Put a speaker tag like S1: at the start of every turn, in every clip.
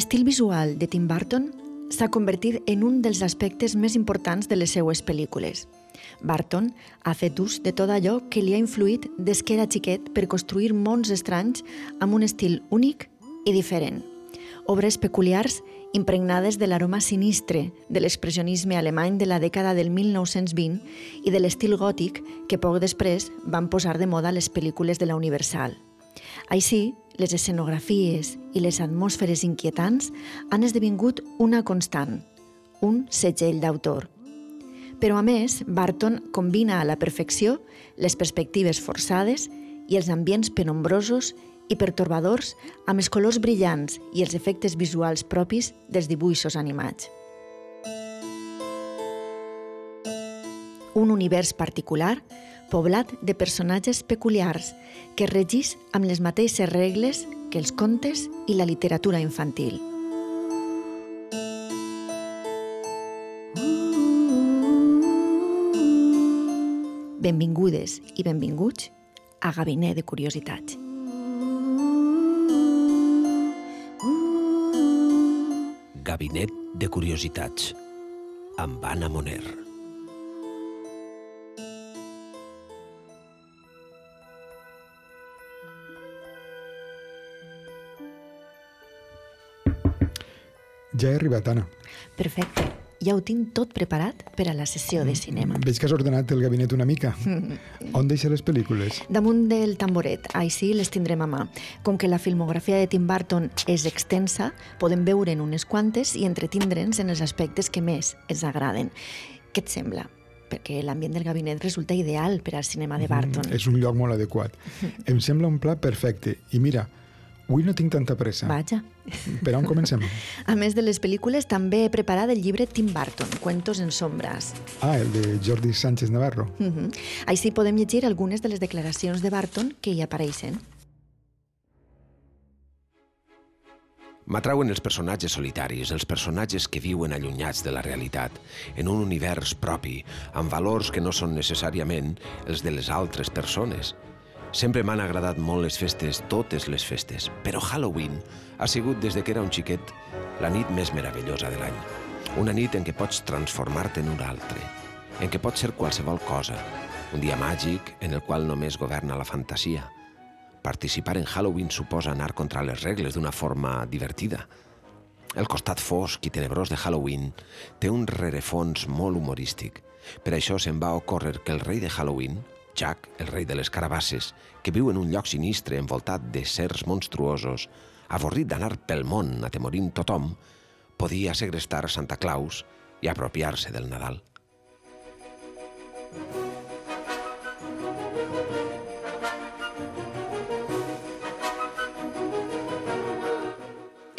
S1: L'estil visual de Tim Burton s'ha convertit en un dels aspectes més importants de les seues pel·lícules. Barton ha fet ús de tot allò que li ha influït des que era xiquet per construir mons estranys amb un estil únic i diferent. Obres peculiars impregnades de l'aroma sinistre de l'expressionisme alemany de la dècada del 1920 i de l'estil gòtic que poc després van posar de moda les pel·lícules de la Universal. Així, les escenografies i les atmosferes inquietants han esdevingut una constant, un segell d'autor. Però a més, Barton combina a la perfecció les perspectives forçades i els ambients penombrosos i pertorbadors amb els colors brillants i els efectes visuals propis dels dibuixos animats. Un univers particular poblat de personatges peculiars que regís amb les mateixes regles que els contes i la literatura infantil. Benvingudes i benvinguts a Gabinet de Curiositats.
S2: Gabinet de Curiositats amb Anna Moner.
S3: Ja he arribat, Anna.
S1: Perfecte. Ja ho tinc tot preparat per a la sessió de cinema.
S3: Veig que has ordenat el gabinet una mica. On deixa les pel·lícules?
S1: Damunt del tamboret, així les tindrem a mà. Com que la filmografia de Tim Burton és extensa, podem veure'n unes quantes i entretindre'ns en els aspectes que més ens agraden. Què et sembla? perquè l'ambient del gabinet resulta ideal per al cinema de Barton.
S3: Mm, és un lloc molt adequat. em sembla un pla perfecte. I mira, Avui no tinc tanta pressa.
S1: Vaja.
S3: Per on comencem?
S1: A més de les pel·lícules, també he preparat el llibre Tim Burton, Cuentos en sombras.
S3: Ah, el de Jordi Sánchez Navarro.
S1: Uh -huh. Així podem llegir algunes de les declaracions de Barton que hi apareixen.
S2: M'atrauen els personatges solitaris, els personatges que viuen allunyats de la realitat, en un univers propi, amb valors que no són necessàriament els de les altres persones, Sempre m'han agradat molt les festes, totes les festes, però Halloween ha sigut des de que era un xiquet la nit més meravellosa de l'any. Una nit en què pots transformar-te en un altre, en què pots ser qualsevol cosa, un dia màgic en el qual només governa la fantasia. Participar en Halloween suposa anar contra les regles d'una forma divertida. El costat fosc i tenebrós de Halloween té un rerefons molt humorístic. Per això se'n va ocórrer que el rei de Halloween, Jack, el rei de les carabasses, que viu en un lloc sinistre envoltat de certs monstruosos, avorrit d'anar pel món atemorint tothom, podia segrestar Santa Claus i apropiar-se del Nadal.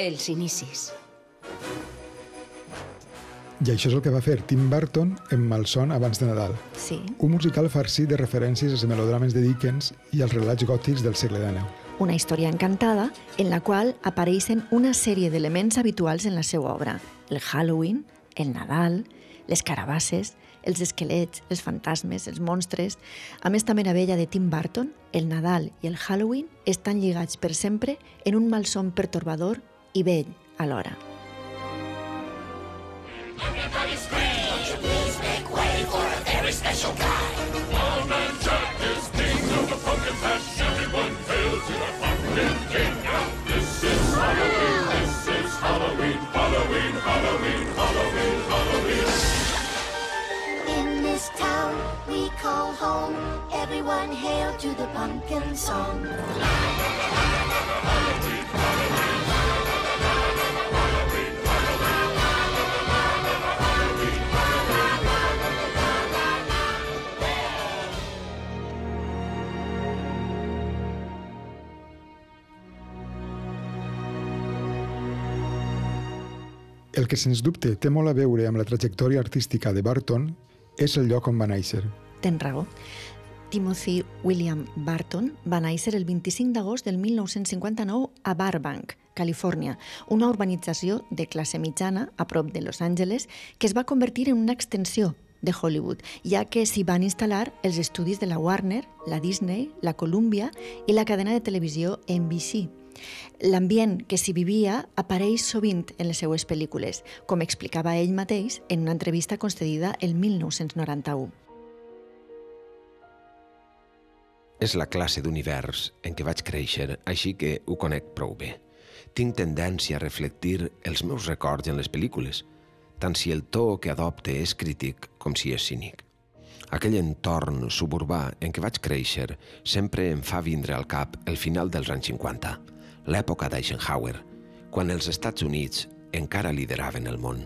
S4: Els inicis.
S3: I això és el que va fer Tim Burton en Malson abans de Nadal.
S1: Sí.
S3: Un musical farcit de referències als melodrames de Dickens i als relats gòtics del segle XIX.
S1: Una història encantada en la qual apareixen una sèrie d'elements habituals en la seva obra. El Halloween, el Nadal, les carabasses, els esquelets, els fantasmes, els monstres. A més, també meravella de Tim Burton, el Nadal i el Halloween estan lligats per sempre en un malson pertorbador i vell alhora. Everybody scream! Please make way for a very special guy. Old Jack is king of the pumpkin patch. Everyone hail to the pumpkin king. This is Halloween, this is Halloween, Halloween, Halloween, Halloween, Halloween. In this town we call home, everyone hail to the pumpkin song. Halloween, Halloween.
S3: El que sens dubte té molt a veure amb la trajectòria artística de Barton és el lloc on va néixer.
S1: Tens raó. Timothy William Barton va néixer el 25 d'agost del 1959 a Burbank, Califòrnia, una urbanització de classe mitjana a prop de Los Angeles que es va convertir en una extensió de Hollywood, ja que s'hi van instal·lar els estudis de la Warner, la Disney, la Columbia i la cadena de televisió NBC. L'ambient que s'hi vivia apareix sovint en les seues pel·lícules, com explicava ell mateix en una entrevista concedida el 1991.
S2: És la classe d'univers en què vaig créixer, així que ho conec prou bé. Tinc tendència a reflectir els meus records en les pel·lícules, tant si el to que adopte és crític com si és cínic. Aquell entorn suburbà en què vaig créixer sempre em fa vindre al cap el final dels anys 50, l'època d'Eisenhower, quan els Estats Units encara lideraven el món.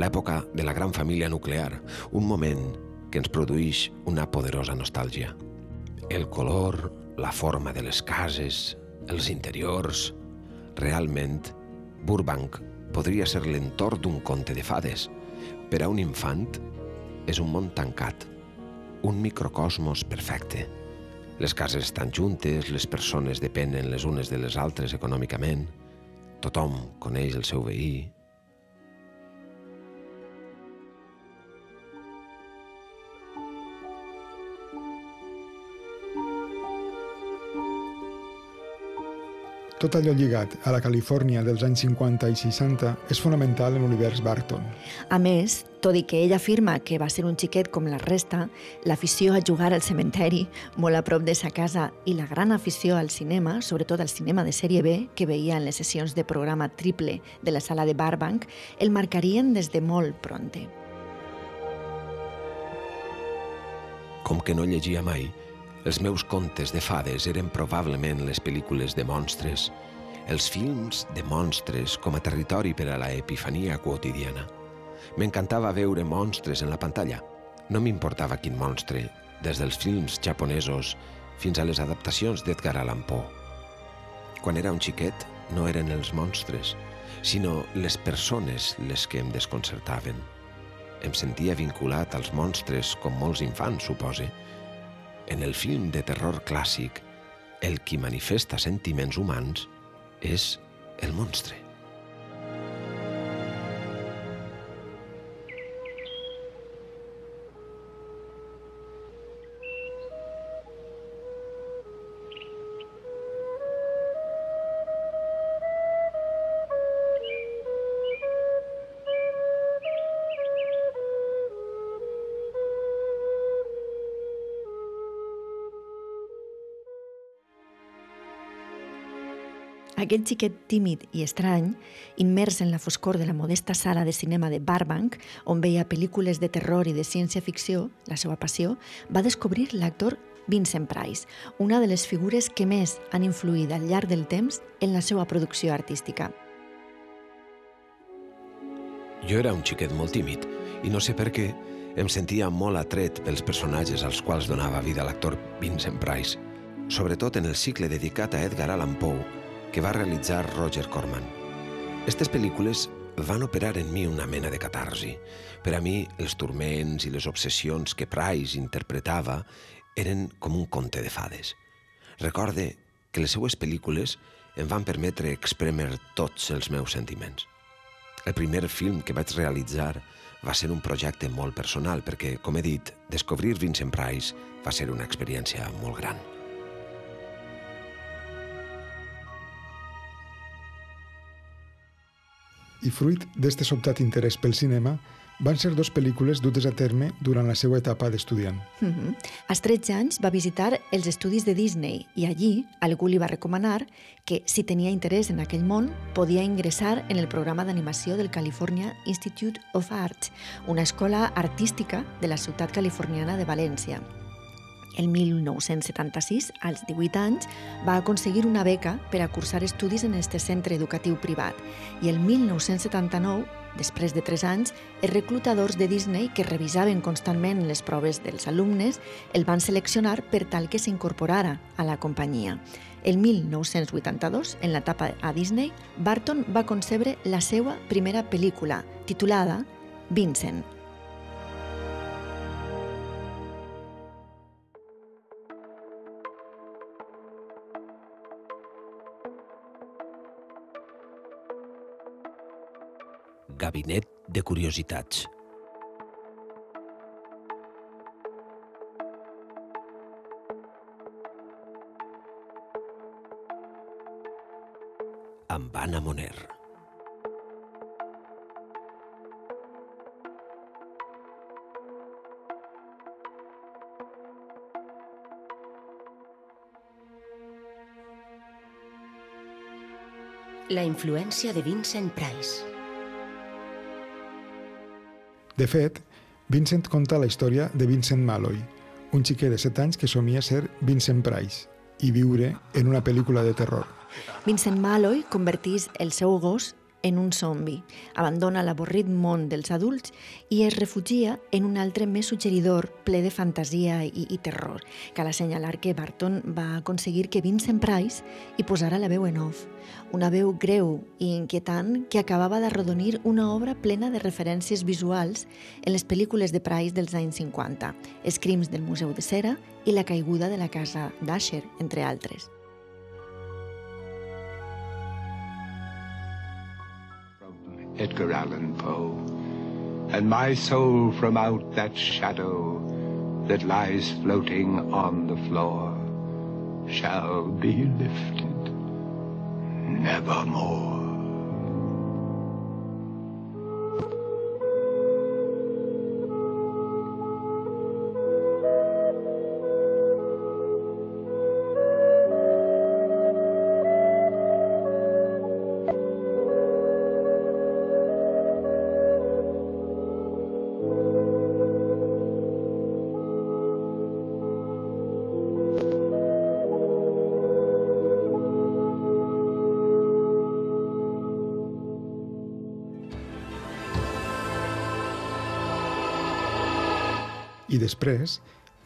S2: L'època de la gran família nuclear, un moment que ens produeix una poderosa nostàlgia. El color, la forma de les cases, els interiors... Realment, Burbank podria ser l'entorn d'un conte de fades. Per a un infant, és un món tancat, un microcosmos perfecte. Les cases estan juntes, les persones depenen les unes de les altres econòmicament, tothom coneix el seu veí,
S3: Tot allò lligat a la Califòrnia dels anys 50 i 60 és fonamental en l'univers Barton.
S1: A més, tot i que ell afirma que va ser un xiquet com la resta, l'afició a jugar al cementeri, molt a prop de sa casa, i la gran afició al cinema, sobretot al cinema de sèrie B, que veia en les sessions de programa triple de la sala de Barbank, el marcarien des de molt pronte.
S2: Com que no llegia mai, els meus contes de fades eren probablement les pel·lícules de monstres, els films de monstres com a territori per a la epifania quotidiana. M'encantava veure monstres en la pantalla. No m'importava quin monstre, des dels films japonesos fins a les adaptacions d'Edgar Allan Poe. Quan era un xiquet, no eren els monstres, sinó les persones les que em desconcertaven. Em sentia vinculat als monstres com molts infants, supose, en el film de terror clàssic, el qui manifesta sentiments humans és el monstre.
S1: Aquest xiquet tímid i estrany, immers en la foscor de la modesta sala de cinema de Barbank, on veia pel·lícules de terror i de ciència-ficció, la seva passió, va descobrir l'actor Vincent Price, una de les figures que més han influït al llarg del temps en la seva producció artística.
S2: Jo era un xiquet molt tímid i no sé per què em sentia molt atret pels personatges als quals donava vida l'actor Vincent Price, sobretot en el cicle dedicat a Edgar Allan Poe, que va realitzar Roger Corman. Aquestes pel·lícules van operar en mi una mena de catarsi. Per a mi, els turments i les obsessions que Price interpretava eren com un conte de fades. Recorde que les seues pel·lícules em van permetre expremer tots els meus sentiments. El primer film que vaig realitzar va ser un projecte molt personal perquè, com he dit, descobrir Vincent Price va ser una experiència molt gran.
S3: I fruit d'este sobtat interès pel cinema, van ser dues pel·lícules dutes a terme durant la seva etapa d'estudiant.
S1: Mm -hmm. Als 13 anys va visitar els estudis de Disney i allí algú li va recomanar que, si tenia interès en aquell món, podia ingressar en el programa d'animació del California Institute of Arts, una escola artística de la ciutat californiana de València. El 1976, als 18 anys, va aconseguir una beca per a cursar estudis en este centre educatiu privat i el 1979, després de 3 anys, els reclutadors de Disney que revisaven constantment les proves dels alumnes el van seleccionar per tal que s'incorporara a la companyia. El 1982, en l'etapa a Disney, Barton va concebre la seva primera pel·lícula, titulada Vincent,
S2: Gabinet de Curiositats. Joana Moner.
S4: La influència de Vincent Price.
S3: De fet, Vincent conta la història de Vincent Malloy, un xiquet de 7 anys que somia ser Vincent Price i viure en una pel·lícula de terror.
S1: Vincent Malloy convertís el seu gos en un zombi, abandona l'avorrit món dels adults i es refugia en un altre més suggeridor, ple de fantasia i, i terror. Cal assenyalar que Barton va aconseguir que Vincent Price hi posara la veu en off, una veu greu i inquietant que acabava d'arrodonir una obra plena de referències visuals en les pel·lícules de Price dels anys 50, Els crims del Museu de Cera i La caiguda de la casa d'Asher, entre altres.
S5: Edgar Allan Poe, and my soul from out that shadow that lies floating on the floor shall be lifted nevermore.
S3: Després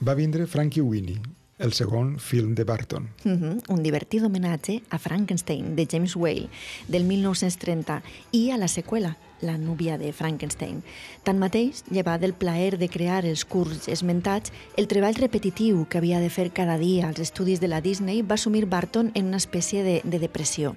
S3: va vindre Frankie Winnie, el segon film de Barton.
S1: Uh -huh, un divertit homenatge a Frankenstein, de James Whale, del 1930, i a la seqüela, La núvia de Frankenstein. Tanmateix, llevat del plaer de crear els curts esmentats, el treball repetitiu que havia de fer cada dia als estudis de la Disney va assumir Barton en una espècie de, de depressió.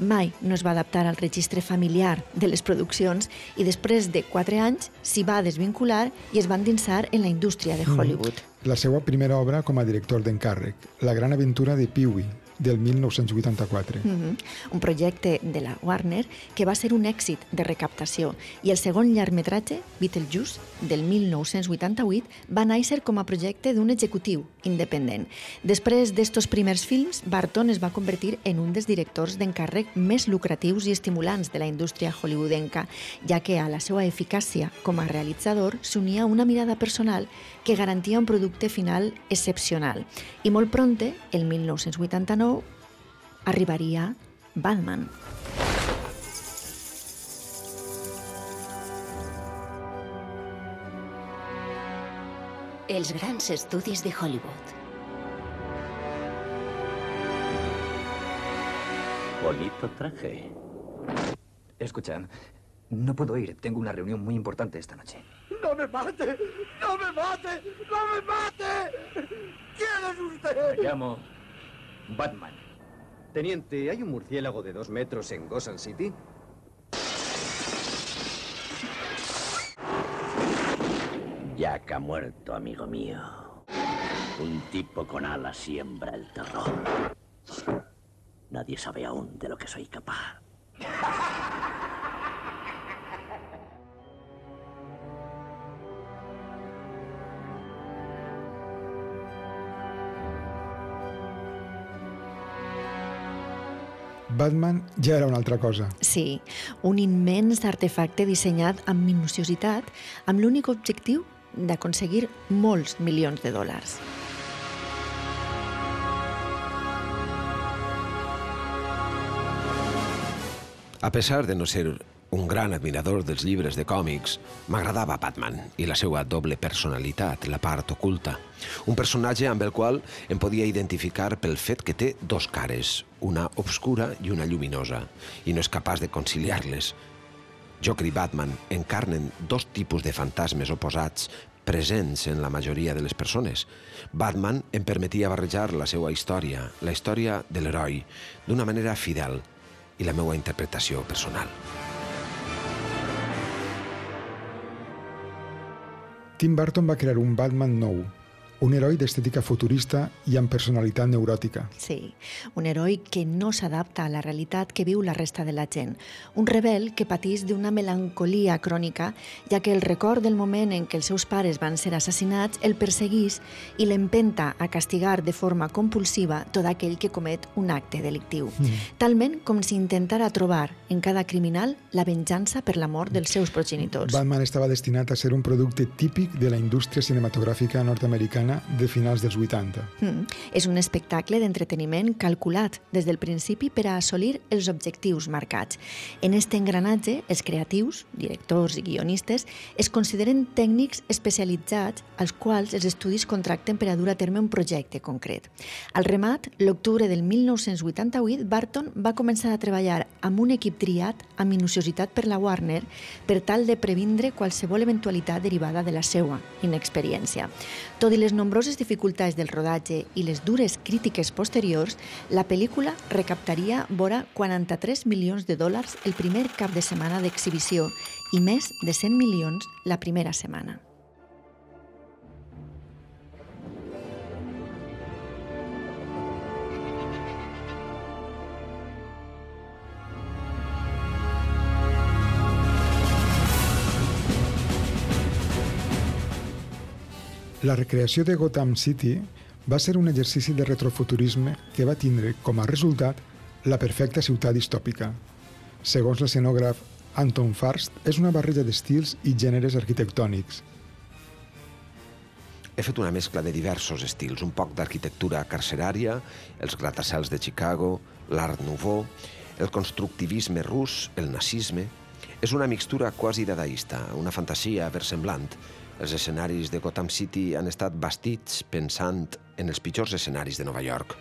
S1: Mai no es va adaptar al registre familiar de les produccions i després de quatre anys s'hi va desvincular i es va endinsar en la indústria de Hollywood.
S3: Mm. La seva primera obra com a director d'encàrrec, La gran aventura de Pee-wee, del 1984.
S1: Mm -hmm. Un projecte de la Warner que va ser un èxit de recaptació i el segon llargmetratge, Beetlejuice, del 1988, va néixer com a projecte d'un executiu independent. Després d'estos primers films, Barton es va convertir en un dels directors d'encàrrec més lucratius i estimulants de la indústria hollywoodenca, ja que a la seva eficàcia com a realitzador s'unia una mirada personal que garantia un producte final excepcional. I molt pronte, el 1989, arribaria Batman.
S4: Els grans estudis de Hollywood.
S6: Bonito traje.
S7: Escucha, no puedo ir. Tengo una reunión muy importante esta noche.
S8: ¡No me mate! ¡No me mate! ¡No me mate! ¿Quién es usted?
S7: Me llamo Batman.
S6: Teniente, ¿hay un murciélago de dos metros en Gotham City?
S9: Jack ha muerto, amigo mío. Un tipo con alas siembra el terror. Nadie sabe aún de lo que soy capaz.
S3: Batman ja era una altra cosa.
S1: Sí, un immens artefacte dissenyat amb minuciositat amb l'únic objectiu d'aconseguir molts milions de dòlars.
S2: A pesar de no ser un gran admirador dels llibres de còmics, m'agradava Batman i la seva doble personalitat, la part oculta. Un personatge amb el qual em podia identificar pel fet que té dos cares, una obscura i una lluminosa, i no és capaç de conciliar-les. Joker i Batman encarnen dos tipus de fantasmes oposats presents en la majoria de les persones. Batman em permetia barrejar la seva història, la història de l'heroi, d'una manera fidel i la meva interpretació personal.
S3: Tim Burton va crear un Batman nou, un heroi d'estètica futurista i amb personalitat neuròtica.
S1: Sí, un heroi que no s'adapta a la realitat que viu la resta de la gent. Un rebel que patís d'una melancolia crònica, ja que el record del moment en què els seus pares van ser assassinats el perseguís i l'empenta a castigar de forma compulsiva tot aquell que comet un acte delictiu. Mm. Talment com si intentara trobar en cada criminal la venjança per la mort dels seus progenitors.
S3: Batman estava destinat a ser un producte típic de la indústria cinematogràfica nord-americana americana de finals dels 80.
S1: Mm. És un espectacle d'entreteniment calculat des del principi per a assolir els objectius marcats. En este engranatge, els creatius, directors i guionistes, es consideren tècnics especialitzats als quals els estudis contracten per a dur a terme un projecte concret. Al remat, l'octubre del 1988, Barton va començar a treballar amb un equip triat amb minuciositat per la Warner per tal de previndre qualsevol eventualitat derivada de la seva inexperiència. Tot i les nombroses dificultats del rodatge i les dures crítiques posteriors, la pel·lícula recaptaria vora 43 milions de dòlars el primer cap de setmana d'exhibició i més de 100 milions la primera setmana.
S3: La recreació de Gotham City va ser un exercici de retrofuturisme que va tindre com a resultat la perfecta ciutat distòpica. Segons l'escenògraf Anton Farst, és una barreja d'estils i gèneres arquitectònics.
S2: He fet una mescla de diversos estils, un poc d'arquitectura carcerària, els gratacels de Chicago, l'art nouveau, el constructivisme rus, el nazisme... És una mixtura quasi dadaista, una fantasia versemblant, els escenaris de Gotham City han estat bastits pensant en els pitjors escenaris de Nova York.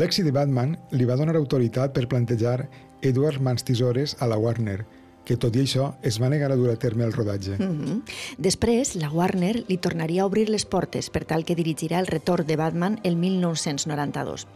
S3: L'èxit de Batman li va donar autoritat per plantejar Edward Mans Tisores a la Warner, que tot i això es va negar a dur a terme el rodatge. Mm
S1: -hmm. Després, la Warner li tornaria a obrir les portes per tal que dirigirà el retorn de Batman el 1992.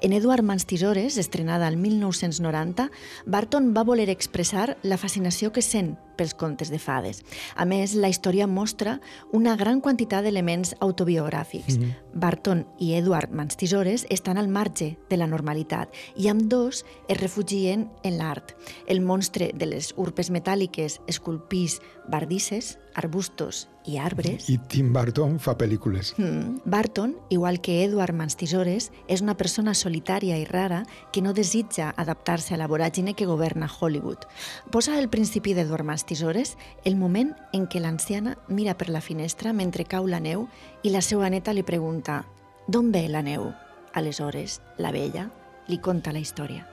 S1: En Edward Mans Tisores, estrenada el 1990, Barton va voler expressar la fascinació que sent pels contes de fades. A més, la història mostra una gran quantitat d'elements autobiogràfics. Mm -hmm. Barton i Edward Manstisores estan al marge de la normalitat i amb dos es refugien en l'art. El monstre de les urpes metàl·liques esculpís bardisses, arbustos i arbres.
S3: I Tim Burton fa pel·lícules.
S1: Mm. Burton, igual que Edward Manstisores, és una persona solitària i rara que no desitja adaptar-se a la voràgine que governa Hollywood. Posa el principi d'Edward Manstisores el moment en què l'anciana mira per la finestra mentre cau la neu i la seva neta li pregunta «D'on ve la neu?» Aleshores, la vella li conta la història.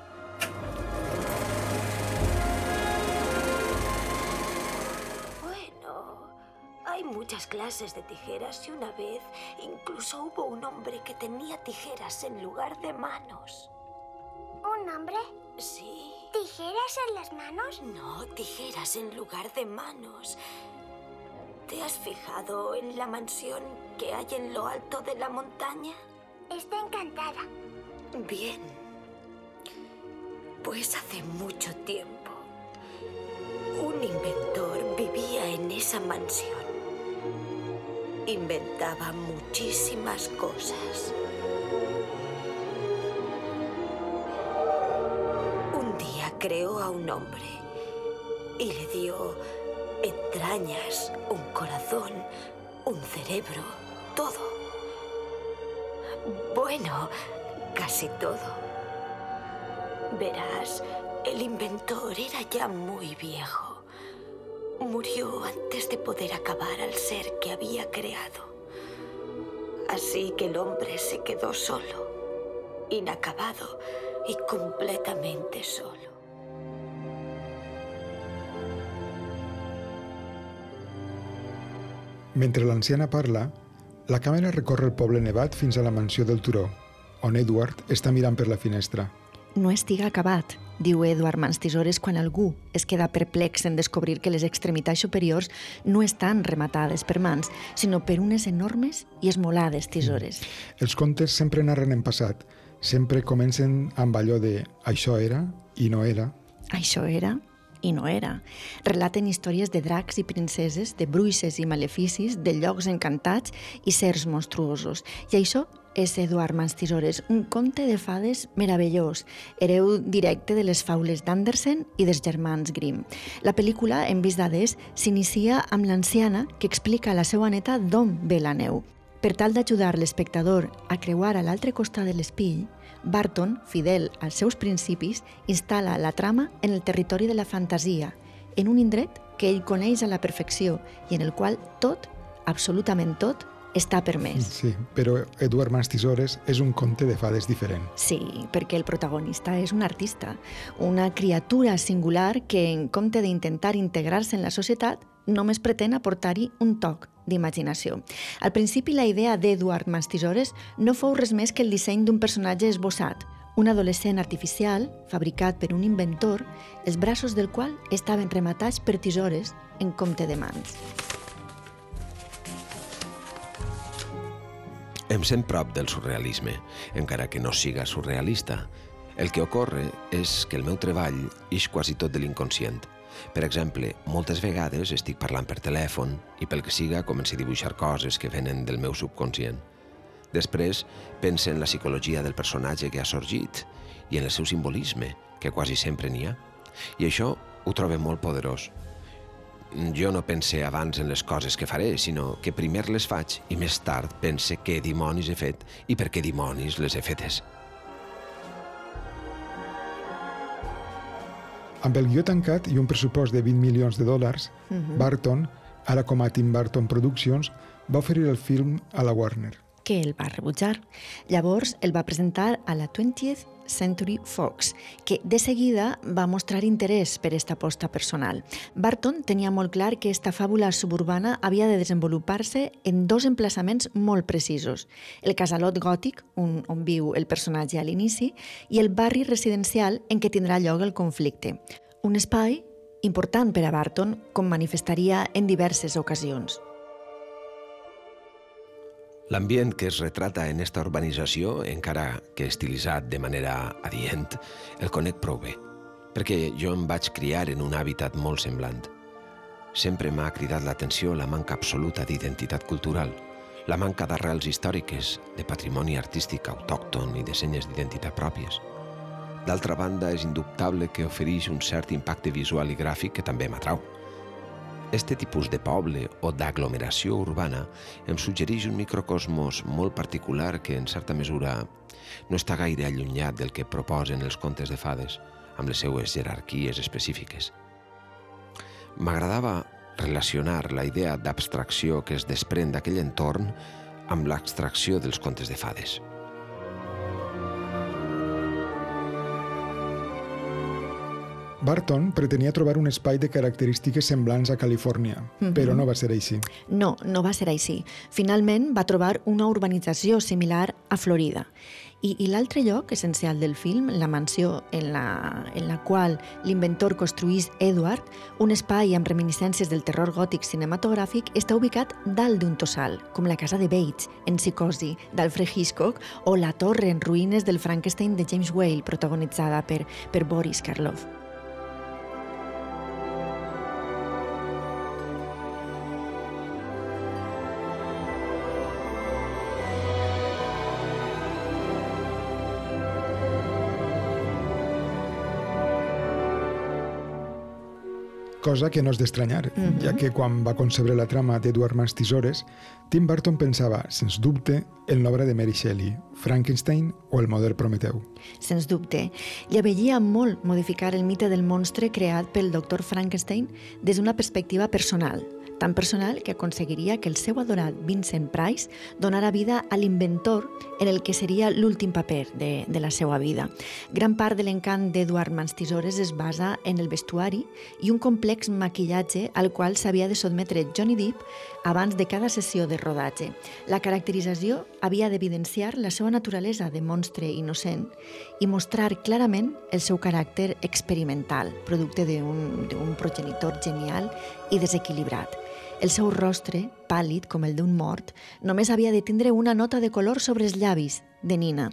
S10: Muchas clases de tijeras y una vez incluso hubo un hombre que tenía tijeras en lugar de manos.
S11: ¿Un hombre?
S10: Sí.
S11: ¿Tijeras en las manos?
S10: No, tijeras en lugar de manos. ¿Te has fijado en la mansión que hay en lo alto de la montaña?
S11: Está encantada.
S10: Bien. Pues hace mucho tiempo, un inventor vivía en esa mansión inventaba muchísimas cosas. Un día creó a un hombre y le dio entrañas, un corazón, un cerebro, todo. Bueno, casi todo. Verás, el inventor era ya muy viejo. Murió antes de poder acabar al ser que había creado. Así que el hombre se quedó solo, inacabado y completamente solo.
S3: Mentre l'anciana parla, la càmera recorre el poble nevat fins a la mansió del turó, on Edward està mirant per la finestra.
S1: No estiga acabat, diu Eduard Mans Tisores quan algú es queda perplex en descobrir que les extremitats superiors no estan rematades per mans, sinó per unes enormes i esmolades tisores.
S3: Els contes sempre narren en passat, sempre comencen amb allò de això era i no era.
S1: Això era i no era. Relaten històries de dracs i princeses, de bruixes i maleficis, de llocs encantats i certs monstruosos. I això és Eduard Mans un conte de fades meravellós, hereu directe de les faules d'Andersen i dels germans Grimm. La pel·lícula, en vist d'Hades, s'inicia amb l'anciana que explica a la seva neta d'on ve la neu. Per tal d'ajudar l'espectador a creuar a l'altre costat de l'espill, Barton, fidel als seus principis, instal·la la trama en el territori de la fantasia, en un indret que ell coneix a la perfecció i en el qual tot, absolutament tot, està permès.
S3: Sí, però Eduard Mans Tisores és un conte de fades diferent.
S1: Sí, perquè el protagonista és un artista, una criatura singular que, en compte d'intentar integrar-se en la societat, només pretén aportar-hi un toc d'imaginació. Al principi, la idea d'Eduard Mastisores no fou res més que el disseny d'un personatge esbossat, un adolescent artificial fabricat per un inventor, els braços del qual estaven rematats per tisores en compte de mans.
S2: Em sent prop del surrealisme, encara que no siga surrealista. El que ocorre és que el meu treball és quasi tot de l'inconscient. Per exemple, moltes vegades estic parlant per telèfon i pel que siga començo a dibuixar coses que venen del meu subconscient. Després pense en la psicologia del personatge que ha sorgit i en el seu simbolisme, que quasi sempre n'hi ha. I això ho trobo molt poderós. Jo no pense abans en les coses que faré, sinó que primer les faig i més tard pense què dimonis he fet i per què dimonis les he fetes.
S3: Amb el guió tancat i un pressupost de 20 milions de dòlars, uh -huh. Barton, ara com a Tim Burton Productions, va oferir el film a la Warner.
S1: Que el va rebutjar. Llavors el va presentar a la 20th Century Fox, que de seguida va mostrar interès per esta aposta personal. Barton tenia molt clar que esta fàbula suburbana havia de desenvolupar-se en dos emplaçaments molt precisos. El casalot gòtic, on, on viu el personatge a l'inici, i el barri residencial en què tindrà lloc el conflicte. Un espai important per a Barton, com manifestaria en diverses ocasions.
S2: L'ambient que es retrata en esta urbanització, encara que estilitzat de manera adient, el conec prou bé, perquè jo em vaig criar en un hàbitat molt semblant. Sempre m'ha cridat l'atenció la manca absoluta d'identitat cultural, la manca d'arrels històriques, de patrimoni artístic autòcton i de senyes d'identitat pròpies. D'altra banda, és indubtable que ofereix un cert impacte visual i gràfic que també m'atrau. Este tipus de poble o d'aglomeració urbana em suggereix un microcosmos molt particular que, en certa mesura, no està gaire allunyat del que proposen els contes de fades, amb les seues jerarquies específiques. M'agradava relacionar la idea d'abstracció que es desprèn d'aquell entorn amb l'extracció dels contes de fades.
S3: Barton pretenia trobar un espai de característiques semblants a Califòrnia, mm -hmm. però no va ser així.
S1: No, no va ser així. Finalment va trobar una urbanització similar a Florida. I, i l'altre lloc essencial del film, la mansió en la, en la qual l'inventor construís Edward, un espai amb reminiscències del terror gòtic cinematogràfic, està ubicat dalt d'un tossal, com la casa de Bates, en Psicosi, d'Alfred Hitchcock, o la torre en ruïnes del Frankenstein de James Whale, protagonitzada per, per Boris Karloff.
S3: Cosa que no és d'estranyar, uh -huh. ja que quan va concebre la trama d'Edward Mans Tisores, Tim Burton pensava, sens dubte, en l'obra de Mary Shelley, Frankenstein o el model Prometeu.
S1: Sens dubte. Li aveia molt modificar el mite del monstre creat pel doctor Frankenstein des d'una perspectiva personal, tan personal que aconseguiria que el seu adorat Vincent Price donara vida a l'inventor en el que seria l'últim paper de, de la seva vida. Gran part de l'encant d'Eduard Manstisores es basa en el vestuari i un complex maquillatge al qual s'havia de sotmetre Johnny Depp abans de cada sessió de rodatge. La caracterització havia d'evidenciar la seva naturalesa de monstre innocent i mostrar clarament el seu caràcter experimental, producte d'un progenitor genial i desequilibrat. El seu rostre, pàl·lid com el d'un mort, només havia de tindre una nota de color sobre els llavis, de Nina.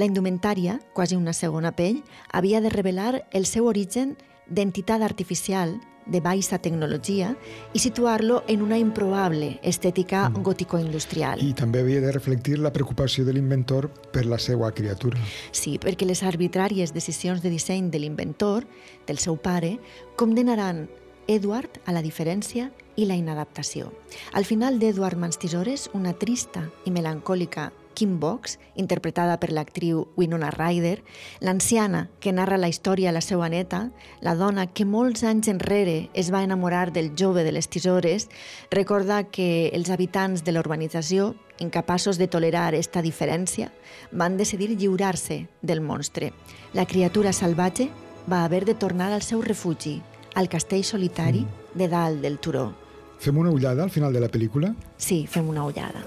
S1: La indumentària, quasi una segona pell, havia de revelar el seu origen d'entitat artificial de baixa tecnologia i situar-lo en una improbable estètica mm. gótico-industrial.
S3: I també havia de reflectir la preocupació de l'inventor per la seva criatura.
S1: Sí, perquè les arbitràries decisions de disseny de l'inventor, del seu pare, condenaran Edward a la diferència i la inadaptació. Al final d'Edward Mans Tisores, una trista i melancòlica Kim Box, interpretada per l'actriu Winona Ryder, l'anciana que narra la història a la seva neta, la dona que molts anys enrere es va enamorar del jove de les tisores, recorda que els habitants de l'urbanització, incapaços de tolerar esta diferència, van decidir lliurar-se del monstre. La criatura salvatge va haver de tornar al seu refugi, al castell solitari mm. de dalt del turó.
S3: Fem una ullada al final de la pel·lícula?
S1: Sí, fem una ullada.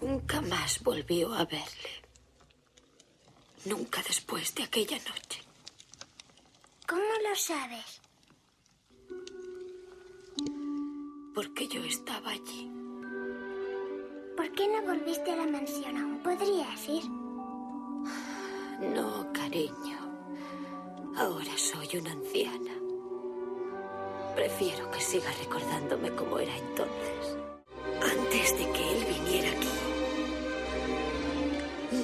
S10: Nunca más volvió a verle. Nunca después de aquella noche.
S11: ¿Cómo lo sabes?
S10: Porque yo estaba allí.
S11: ¿Por qué no volviste a la mansión aún? ¿Podrías ir?
S10: No, cariño. Ahora soy una anciana. Prefiero que siga recordándome como era entonces. Antes de que él viniera aquí,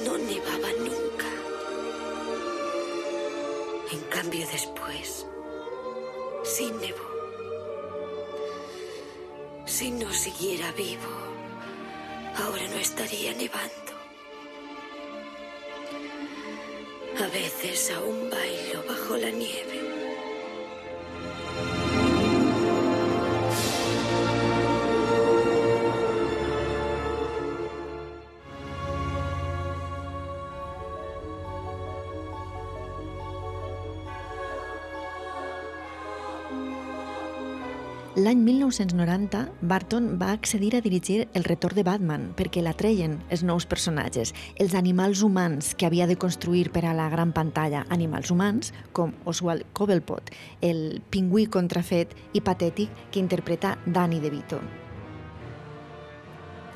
S10: no nevaba nunca. En cambio después, sí nevó. Si no siguiera vivo, ahora no estaría nevando. A veces aún bailo bajo la nieve.
S1: L'any 1990, Barton va accedir a dirigir El retorn de Batman perquè l'atreien els nous personatges, els animals humans que havia de construir per a la gran pantalla, animals humans com Oswald Cobblepot, el pingüí contrafet i patètic que interpreta Danny DeVito.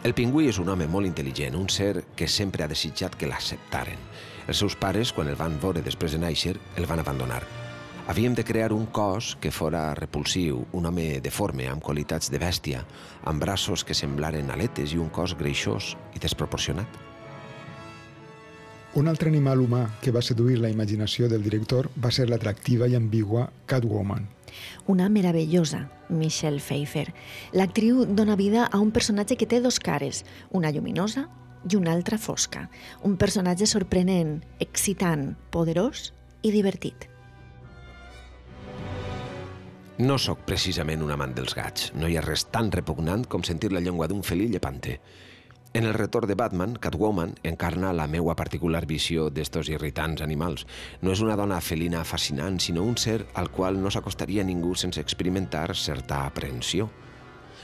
S2: El pingüí és un home molt intel·ligent, un ser que sempre ha desitjat que l'acceptaren. Els seus pares, quan el van veure després de néixer, el van abandonar. Havíem de crear un cos que fora repulsiu, un home deforme, amb qualitats de bèstia, amb braços que semblaren aletes i un cos greixós i desproporcionat.
S3: Un altre animal humà que va seduir la imaginació del director va ser l'atractiva i ambigua Catwoman.
S1: Una meravellosa Michelle Pfeiffer. L'actriu dona vida a un personatge que té dos cares, una lluminosa i una altra fosca. Un personatge sorprenent, excitant, poderós i divertit.
S2: No sóc precisament un amant dels gats. No hi ha res tan repugnant com sentir la llengua d'un felí llepante. En el retorn de Batman, Catwoman encarna la meua particular visió d'estos irritants animals. No és una dona felina fascinant, sinó un ser al qual no s'acostaria ningú sense experimentar certa aprehensió.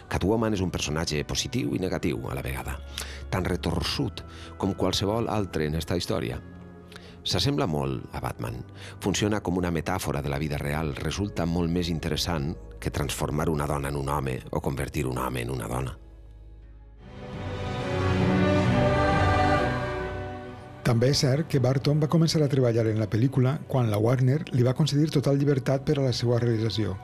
S2: Catwoman és un personatge positiu i negatiu a la vegada, tan retorçut com qualsevol altre en esta història. S'assembla molt a Batman. Funciona com una metàfora de la vida real. Resulta molt més interessant que transformar una dona en un home o convertir un home en una dona.
S3: També és cert que Barton va començar a treballar en la pel·lícula quan la Warner li va concedir total llibertat per a la seva realització.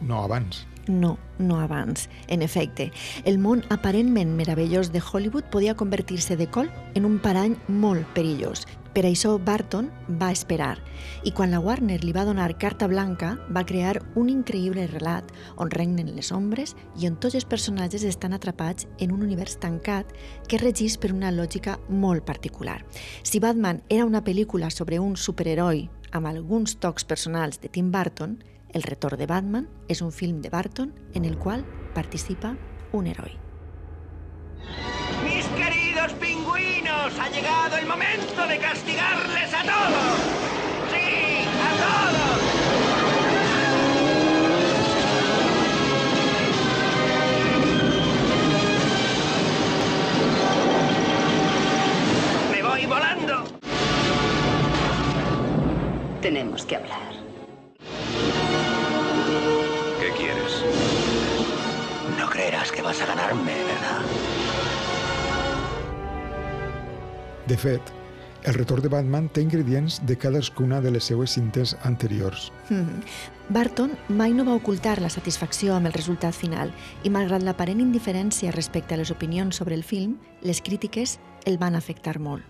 S3: No abans.
S1: No, no abans. En efecte, el món aparentment meravellós de Hollywood podia convertir-se de col en un parany molt perillós per això Barton va esperar i quan la Warner li va donar carta blanca va crear un increïble relat on regnen les ombres i on tots els personatges estan atrapats en un univers tancat que regís per una lògica molt particular. Si Batman era una pel·lícula sobre un superheroi amb alguns tocs personals de Tim Burton, El retorn de Batman és un film de Barton en el qual participa un heroi.
S8: Mis queridos pingüinos, ha llegado el momento de castigarles a todos. Sí, a todos. Me voy volando.
S12: Tenemos que hablar.
S9: Matarme, ¿verdad?
S3: De fet, el retorn de Batman té ingredients de cadascuna de les seues cintes anteriors.
S1: Mhm. Barton mai no va ocultar la satisfacció amb el resultat final i, malgrat l'aparent indiferència respecte a les opinions sobre el film, les crítiques el van afectar molt.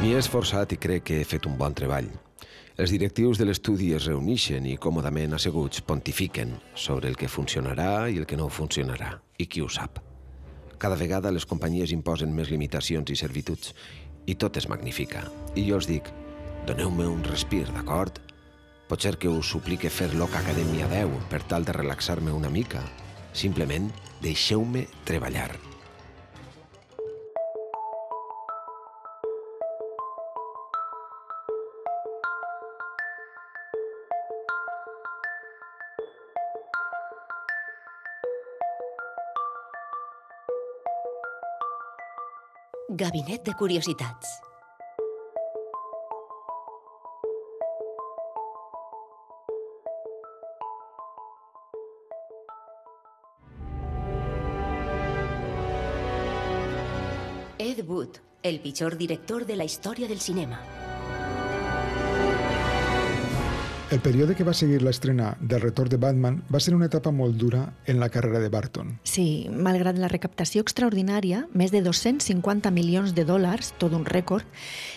S2: M'hi he esforçat i crec que he fet un bon treball. Els directius de l'estudi es reuneixen i còmodament asseguts pontifiquen sobre el que funcionarà i el que no funcionarà, i qui ho sap. Cada vegada les companyies imposen més limitacions i servituds, i tot es magnifica. I jo els dic, doneu-me un respir, d'acord? Potser que us suplique fer l'Oca Acadèmia 10 per tal de relaxar-me una mica. Simplement deixeu-me treballar.
S4: Gabinet de curiositats. Ed Wood, el pitjor director de la història del cinema.
S3: El període que va seguir l'estrena del retorn de Batman va ser una etapa molt dura en la carrera de Barton.
S1: Sí, malgrat la recaptació extraordinària, més de 250 milions de dòlars, tot un rècord,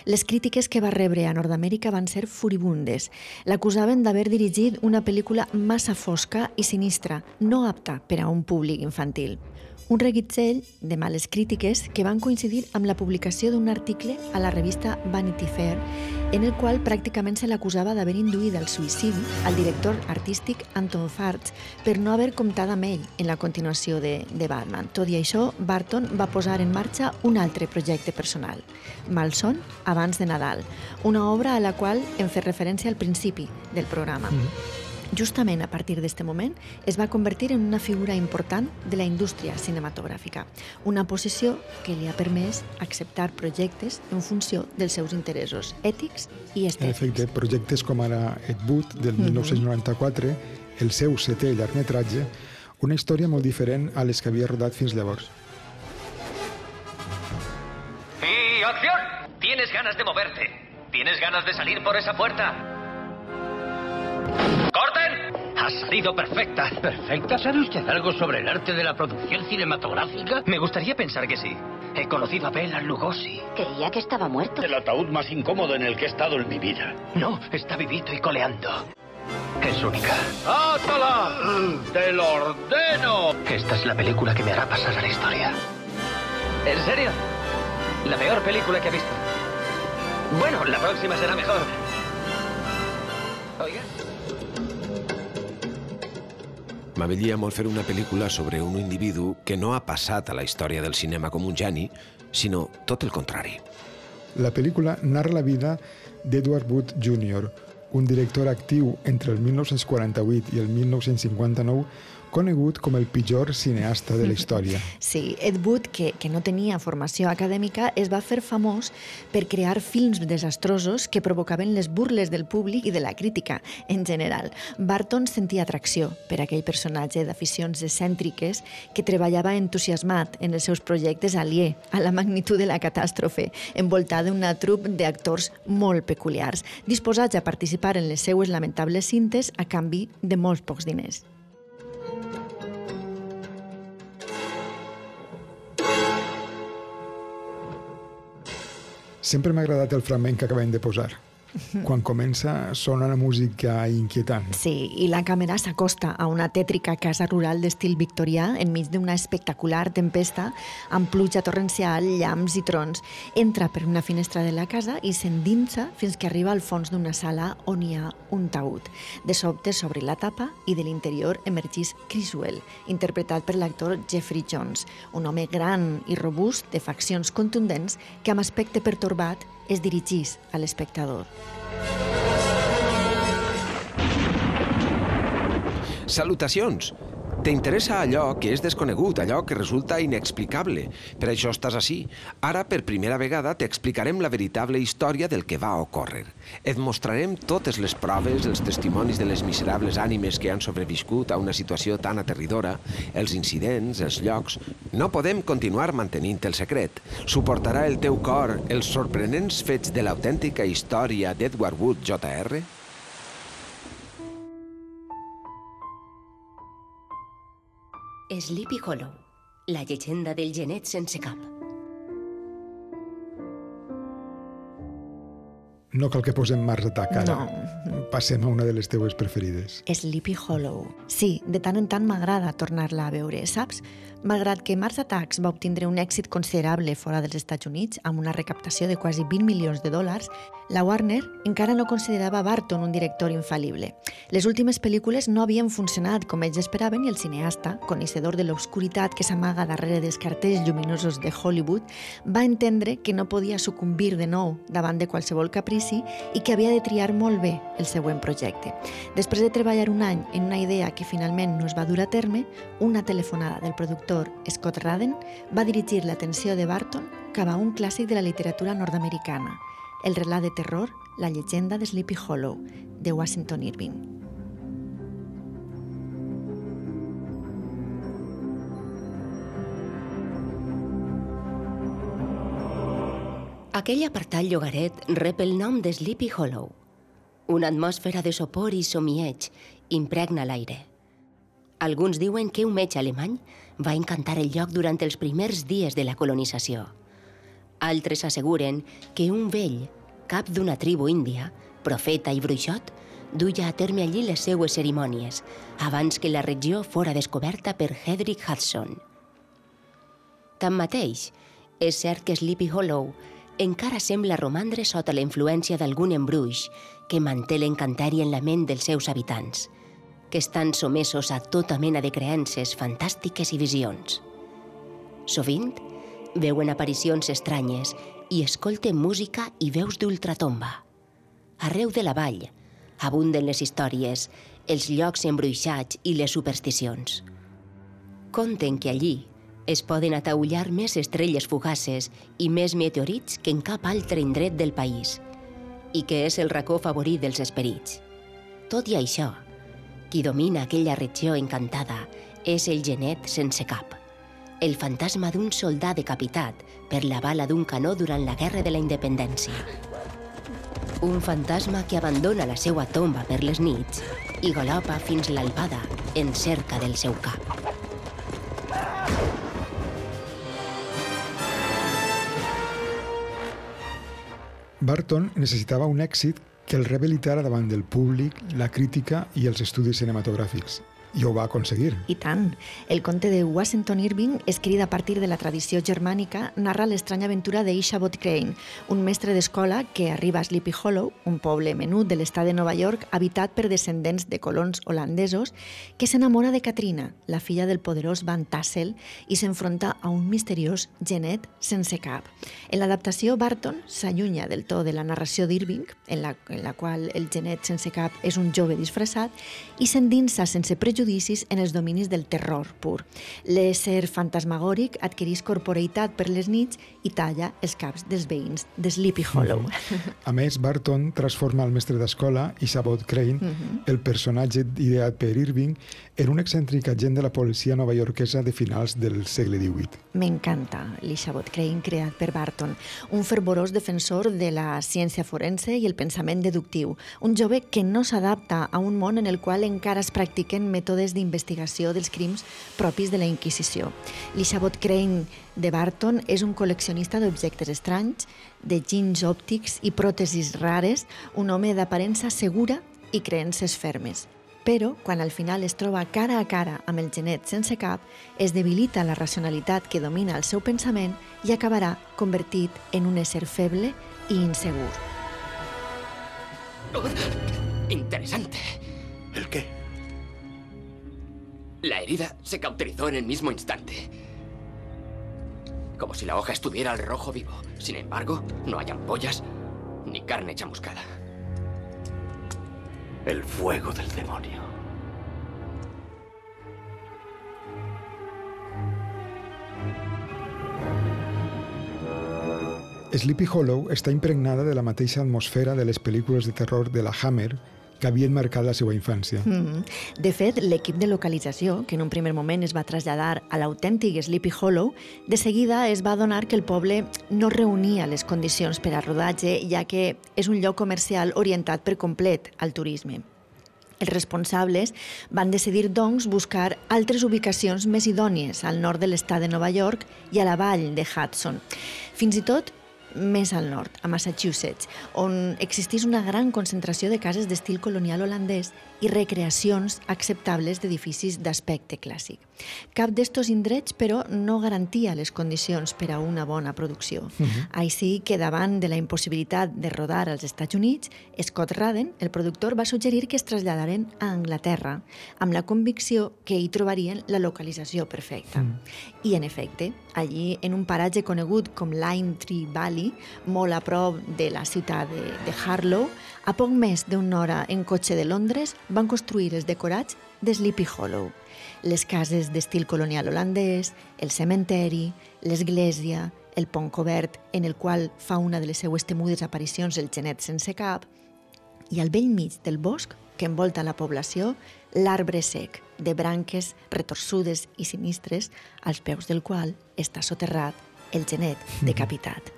S1: les crítiques que va rebre a Nord-Amèrica van ser furibundes. L'acusaven d'haver dirigit una pel·lícula massa fosca i sinistra, no apta per a un públic infantil. Un reguitzell de males crítiques que van coincidir amb la publicació d'un article a la revista Vanity Fair en el qual pràcticament se l'acusava d'haver induït al suïcidi al director artístic Anton Farts per no haver comptat amb ell en la continuació de, de Batman. Tot i això, Barton va posar en marxa un altre projecte personal, Malson abans de Nadal, una obra a la qual hem fet referència al principi del programa. Mm -hmm. Justament a partir d'aquest moment es va convertir en una figura important de la indústria cinematogràfica, una posició que li ha permès acceptar projectes en funció dels seus interessos ètics i
S3: En
S1: estètics.
S3: efecte, projectes com ara Ed Wood, del
S1: Mhm.
S3: 1994, el seu setè llargmetratge, una història molt diferent a les que havia rodat fins llavors.
S8: ¡Y acción! Tienes ganas de moverte. Tienes ganas de salir por esa puerta. Ha salido perfecta.
S12: ¿Perfecta? ¿Sabe usted algo sobre el arte de la producción cinematográfica?
S8: Me gustaría pensar que sí. He conocido a Bela Lugosi.
S12: Creía que estaba muerto. El ataúd más incómodo en el que he estado en mi vida.
S8: No, está vivito y coleando. Es única.
S12: ¡Átala! ¡Te lo ordeno!
S8: Esta es la película que me hará pasar a la historia. ¿En serio? La peor película que he visto. Bueno, la próxima será mejor. Oiga.
S2: M'avellia molt fer una pel·lícula sobre un individu que no ha passat a la història del cinema com un geni, sinó tot el contrari.
S3: La pel·lícula narra la vida d'Edward Wood Jr., un director actiu entre el 1948 i el 1959, conegut com el pitjor cineasta de la història.
S1: Sí, Ed Wood, que, que no tenia formació acadèmica, es va fer famós per crear films desastrosos que provocaven les burles del públic i de la crítica en general. Barton sentia atracció per aquell personatge d'aficions excèntriques que treballava entusiasmat en els seus projectes aliè a la magnitud de la catàstrofe, envoltat d'una trup d'actors molt peculiars, disposats a participar en les seues lamentables cintes a canvi de molts pocs diners.
S3: Sempre m'ha agradat el fragment que acabem de posar. Quan comença sona una música inquietant.
S1: Sí, i la càmera s'acosta a una tètrica casa rural d'estil victorià enmig d'una espectacular tempesta amb pluja torrencial, llamps i trons. Entra per una finestra de la casa i s'endinsa fins que arriba al fons d'una sala on hi ha un taüt. De sobte s'obre la tapa i de l'interior emergís Criswell, interpretat per l'actor Jeffrey Jones, un home gran i robust de faccions contundents que amb aspecte pertorbat es dirigís a l'espectador.
S2: Salutacions! T'interessa allò que és desconegut, allò que resulta inexplicable. Per això estàs així. Ara, per primera vegada, t'explicarem la veritable història del que va ocórrer. Et mostrarem totes les proves, els testimonis de les miserables ànimes que han sobreviscut a una situació tan aterridora, els incidents, els llocs... No podem continuar mantenint el secret. Suportarà el teu cor els sorprenents fets de l'autèntica història d'Edward Wood Jr.?
S4: Sleepy Hollow, la llegenda del genet sense cap.
S3: No cal que posem Mars Attack ara.
S1: No.
S3: Passem a una de les teues preferides.
S1: Sleepy Hollow. Sí, de tant en tant m'agrada tornar-la a veure, saps? Malgrat que Mars Attacks va obtindre un èxit considerable fora dels Estats Units, amb una recaptació de quasi 20 milions de dòlars, la Warner encara no considerava Barton un director infal·lible. Les últimes pel·lícules no havien funcionat com ells esperaven i el cineasta, coneixedor de l'obscuritat que s'amaga darrere dels cartells lluminosos de Hollywood, va entendre que no podia sucumbir de nou davant de qualsevol caprici i que havia de triar molt bé el següent projecte. Després de treballar un any en una idea que finalment no es va dur a terme, una telefonada del productor Scott Radden va dirigir l'atenció de Barton cap a un clàssic de la literatura nord-americana, el relat de terror La llegenda de Sleepy Hollow, de Washington Irving.
S4: Aquell apartat llogaret rep el nom de Sleepy Hollow. Una atmosfera de sopor i somieig impregna l'aire. Alguns diuen que un metge alemany va encantar el lloc durant els primers dies de la colonització. Altres asseguren que un vell, cap d'una tribu índia, profeta i bruixot, duia a terme allí les seues cerimònies, abans que la regió fora descoberta per Hedrick Hudson. Tanmateix, és cert que Sleepy Hollow encara sembla romandre sota la influència d'algun embruix que manté l'encantari en la ment dels seus habitants, que estan somesos a tota mena de creences fantàstiques i visions. Sovint, veuen aparicions estranyes i escolten música i veus d'ultratomba. Arreu de la vall abunden les històries, els llocs embruixats i les supersticions. Conten que allí es poden ataullar més estrelles fugaces i més meteorits que en cap altre indret del país, i que és el racó favorit dels esperits. Tot i això, qui domina aquella regió encantada és el genet sense cap, el fantasma d'un soldat decapitat per la bala d'un canó durant la Guerra de la Independència. Un fantasma que abandona la seva tomba per les nits i galopa fins l'albada en cerca del seu cap.
S3: Barton necessitava un èxit que el rehabilitara davant del públic, la crítica i els estudis cinematogràfics. I ho va aconseguir.
S1: I tant. El conte de Washington Irving, escrit a partir de la tradició germànica, narra l'estranya aventura d'Ishabod Crane, un mestre d'escola que arriba a Sleepy Hollow, un poble menut de l'estat de Nova York, habitat per descendents de colons holandesos, que s'enamora de Katrina, la filla del poderós Van Tassel, i s'enfronta a un misteriós genet sense cap. En l'adaptació, Barton s'allunya del to de la narració d'Irving, en, la, en la qual el genet sense cap és un jove disfressat, i s'endinsa sense prejudicis en els dominis del terror pur. L'ésser fantasmagòric adquirís corporeitat per les nits i talla els caps dels veïns de Sleepy Hollow.
S3: A més, Barton transforma el mestre d'escola, Isabod Crane,
S1: Mm -hmm.
S3: el personatge ideat per Irving, en un excèntric agent de la policia novaiorquesa de finals del segle XVIII.
S1: M'encanta l'Ishabod Crane creat per Barton, un fervorós defensor de la ciència forense i el pensament deductiu, un jove que no s'adapta a un món en el qual encara es practiquen mètodes d'investigació dels crims propis de la Inquisició. L'Ishabod Crane de Barton és un col·leccionista d'objectes estranys, de gins òptics i pròtesis rares, un home d'aparença segura i creences fermes però quan al final es troba cara a cara amb el genet sense cap, es debilita la racionalitat que domina el seu pensament i acabarà convertit en un ésser feble i insegur.
S13: Interesante.
S14: ¿El qué?
S13: La herida se cauterizó en el mismo instante. Como si la hoja estuviera al rojo vivo. Sin embargo, no hay ampollas ni carne chamuscada.
S14: El fuego del demonio.
S3: Sleepy Hollow está impregnada de la mateixa atmósfera de las películas de terror de la Hammer que havien marcat la seva infància.
S1: Mm -hmm. De fet, l'equip de localització, que en un primer moment es va traslladar a l'autèntic Sleepy Hollow, de seguida es va adonar que el poble no reunia les condicions per a rodatge, ja que és un lloc comercial orientat per complet al turisme. Els responsables van decidir, doncs, buscar altres ubicacions més idònies al nord de l'estat de Nova York i a la vall de Hudson. Fins i tot més al nord, a Massachusetts, on existís una gran concentració de cases d'estil colonial holandès i recreacions acceptables d'edificis d'aspecte clàssic. Cap d'estos indrets, però, no garantia les condicions per a una bona producció. Uh -huh. Així que davant de la impossibilitat de rodar als Estats Units, Scott Radden, el productor, va suggerir que es traslladaren a Anglaterra, amb la convicció que hi trobarien la localització perfecta. Uh -huh. I, en efecte, allí, en un paratge conegut com Lime Tree Valley, molt a prop de la ciutat de, de Harlow, a poc més d'una hora en cotxe de Londres van construir els decorats de Sleepy Hollow. Les cases d'estil colonial holandès, el cementeri, l'església, el pont cobert en el qual fa una de les seues temudes aparicions el genet sense cap, i al vell mig del bosc que envolta la població, l'arbre sec, de branques retorçudes i sinistres, als peus del qual està soterrat el genet decapitat.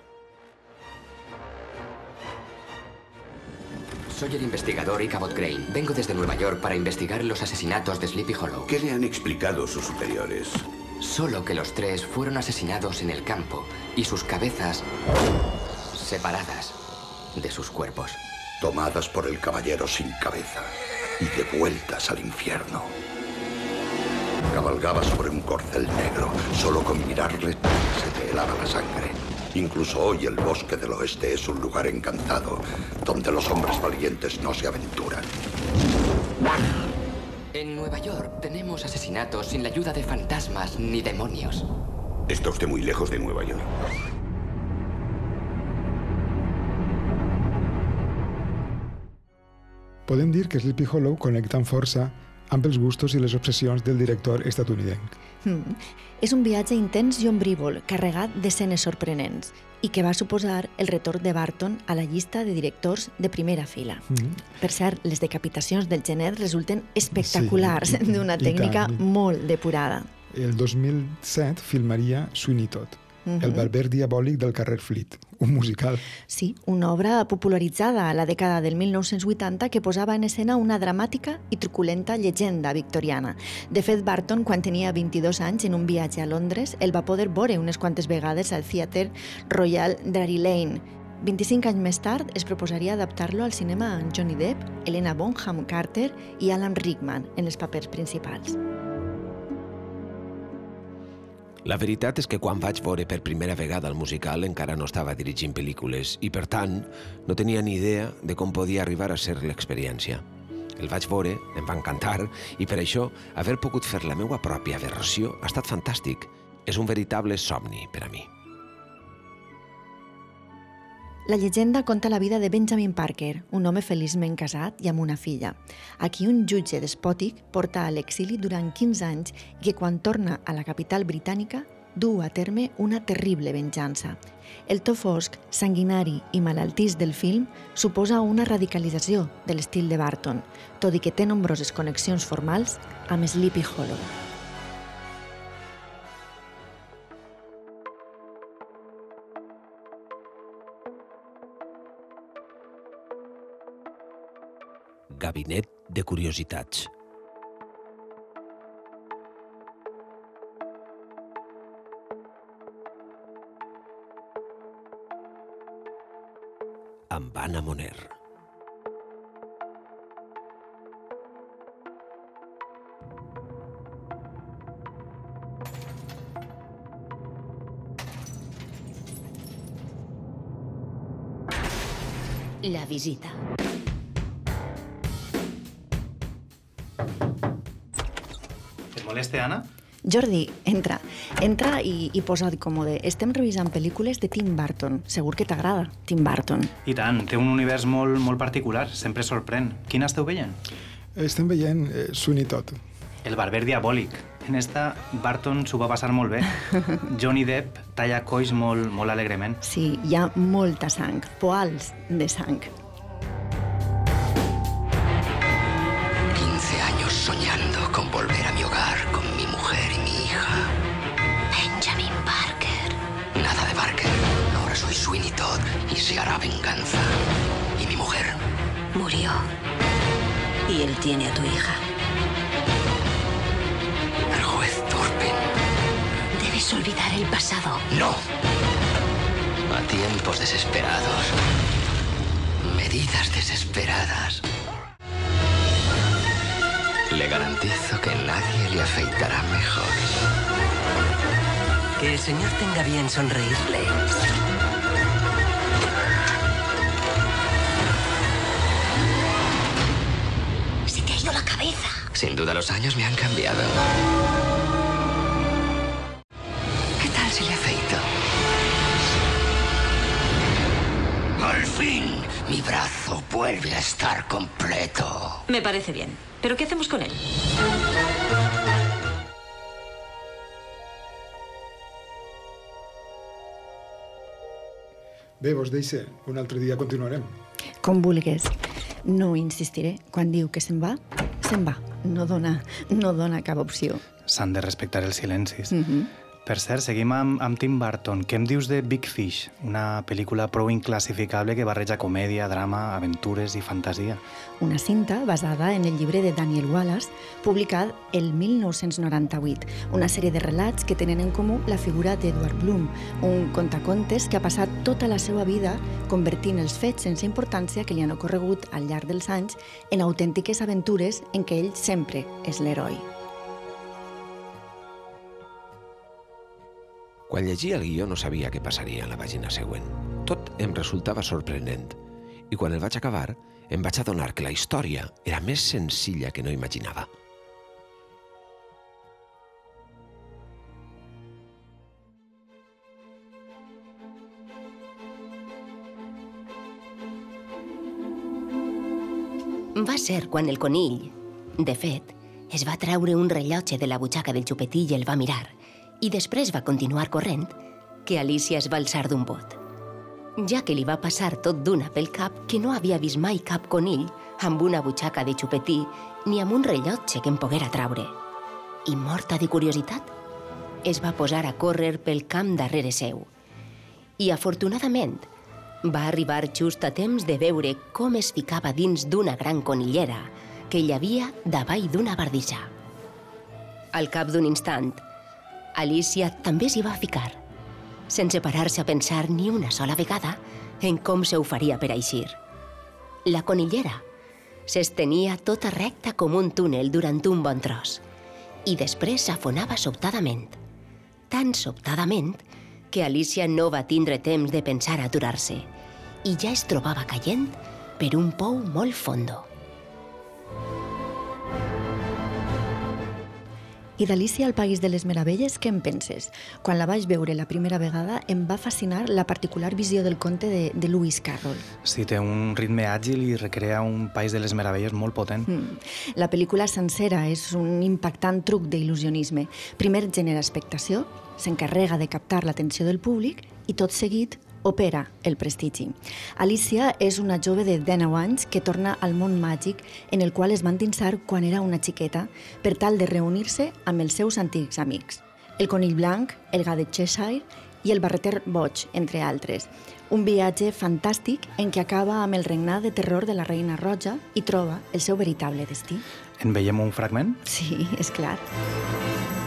S13: Soy el investigador Ichabod Crane. Vengo desde Nueva York para investigar los asesinatos de Sleepy Hollow.
S14: ¿Qué le han explicado sus superiores?
S13: Solo que los tres fueron asesinados en el campo y sus cabezas separadas de sus cuerpos.
S14: Tomadas por el caballero sin cabeza y devueltas al infierno. Cabalgaba sobre un corcel negro. Solo con mirarle se te helaba la sangre. Incluso hoy el bosque del oeste es un lugar encantado, donde los hombres valientes no se aventuran.
S13: En Nueva York tenemos asesinatos sin la ayuda de fantasmas ni demonios.
S14: Está usted muy lejos de Nueva York.
S3: Podem dir que Sleepy Hollow connecta amb força amb els gustos i les obsessions del director estatunidenc.
S1: Mm. És un viatge intens i ombrívol, carregat d'escenes sorprenents, i que va suposar el retorn de Barton a la llista de directors de primera fila. Mm. Per cert, les decapitacions del genet resulten espectaculars, sí, d'una tècnica tant. molt depurada.
S3: El 2007 filmaria Sweeney Todd, uh -huh. el barber diabòlic del carrer Fleet, un musical.
S1: Sí, una obra popularitzada a la dècada del 1980 que posava en escena una dramàtica i truculenta llegenda victoriana. De fet, Barton, quan tenia 22 anys, en un viatge a Londres, el va poder veure unes quantes vegades al Theatre Royal Drury Lane, 25 anys més tard es proposaria adaptar-lo al cinema amb Johnny Depp, Helena Bonham Carter i Alan Rickman en els papers principals.
S2: La veritat és que quan vaig veure per primera vegada el musical encara no estava dirigint pel·lícules i, per tant, no tenia ni idea de com podia arribar a ser l'experiència. El vaig veure, em va encantar, i per això haver pogut fer la meva pròpia versió ha estat fantàstic. És un veritable somni per a mi.
S1: La llegenda conta la vida de Benjamin Parker, un home feliçment casat i amb una filla, a qui un jutge despòtic porta a l'exili durant 15 anys i que quan torna a la capital britànica du a terme una terrible venjança. El to fosc, sanguinari i malaltís del film suposa una radicalització de l'estil de Barton, tot i que té nombroses connexions formals amb Sleepy Hollow.
S2: Gabinet de Curiositats. Amb Anna Moner.
S4: La visita.
S15: Molesta, Anna?
S1: Jordi, entra. Entra i, i posa't còmode. Estem revisant pel·lícules de Tim Burton. Segur que t'agrada, Tim Burton.
S15: I tant, té un univers molt, molt particular, sempre sorprèn. Quina esteu veient?
S3: Estem veient eh, Sweeney Todd.
S15: El barber diabòlic. En esta, Barton s'ho va passar molt bé. Johnny Depp talla coix molt, molt alegrement.
S1: Sí, hi ha molta sang, poals de sang.
S13: 15 años soñando con volver Todd y se hará venganza. ¿Y mi mujer?
S10: Murió. Y él tiene a tu hija.
S13: El juez Turpin.
S10: Debes olvidar el pasado.
S13: No. A tiempos desesperados. Medidas desesperadas. Le garantizo que nadie le afeitará mejor.
S16: Que el señor tenga bien sonreírle.
S13: Sin duda los años me han cambiado. ¿Qué tal si le afeito? Al fin, mi brazo vuelve a estar completo.
S17: Me parece bien. ¿Pero qué hacemos con él?
S3: Bé, vos deixe. Un altre dia continuarem.
S1: Com vulgues. No insistiré. Quan diu que se'n va, se'n va. No dona, no dona cap opció.
S15: S'han de respectar els silencis.
S1: Mm -hmm.
S15: Per cert, seguim amb, amb Tim Burton. Què em dius de Big Fish? Una pel·lícula prou inclassificable que barreja comèdia, drama, aventures i fantasia.
S1: Una cinta basada en el llibre de Daniel Wallace, publicat el 1998. Una sèrie de relats que tenen en comú la figura d'Edward Bloom, un contacontes que ha passat tota la seva vida convertint els fets sense importància que li han ocorregut al llarg dels anys en autèntiques aventures en què ell sempre és l'heroi.
S2: Quan llegia el guió no sabia què passaria en la pàgina següent. Tot em resultava sorprenent. I quan el vaig acabar, em vaig adonar que la història era més senzilla que no imaginava.
S4: Va ser quan el conill, de fet, es va treure un rellotge de la butxaca del xupetí i el va mirar, i després va continuar corrent, que Alicia es va alçar d'un bot. Ja que li va passar tot d'una pel cap que no havia vist mai cap conill amb una butxaca de xupetí ni amb un rellotge que em poguera traure. I morta de curiositat, es va posar a córrer pel camp darrere seu. I afortunadament, va arribar just a temps de veure com es ficava dins d'una gran conillera que hi havia davall d'una bardissa. Al cap d'un instant, Alicia també s'hi va ficar, sense parar-se a pensar ni una sola vegada en com se ho faria per eixir. La conillera s'estenia tota recta com un túnel durant un bon tros i després s'afonava sobtadament. Tan sobtadament que Alicia no va tindre temps de pensar a aturar-se i ja es trobava caient per un pou molt fondo.
S1: I d'Alicia al País de les Meravelles, què en penses? Quan la vaig veure la primera vegada, em va fascinar la particular visió del conte de, de Lewis Carroll.
S15: Sí, té un ritme àgil i recrea un País de les Meravelles molt potent.
S1: Mm. La pel·lícula sencera és un impactant truc d'il·lusionisme. Primer genera expectació, s'encarrega de captar l'atenció del públic i tot seguit opera el prestigi. Alicia és una jove de 19 anys que torna al món màgic en el qual es va endinsar quan era una xiqueta per tal de reunir-se amb els seus antics amics. El conill blanc, el gat de Cheshire i el barreter boig, entre altres. Un viatge fantàstic en què acaba amb el regnat de terror de la reina roja i troba el seu veritable destí.
S15: En veiem un fragment?
S1: Sí, és clar.
S13: Existe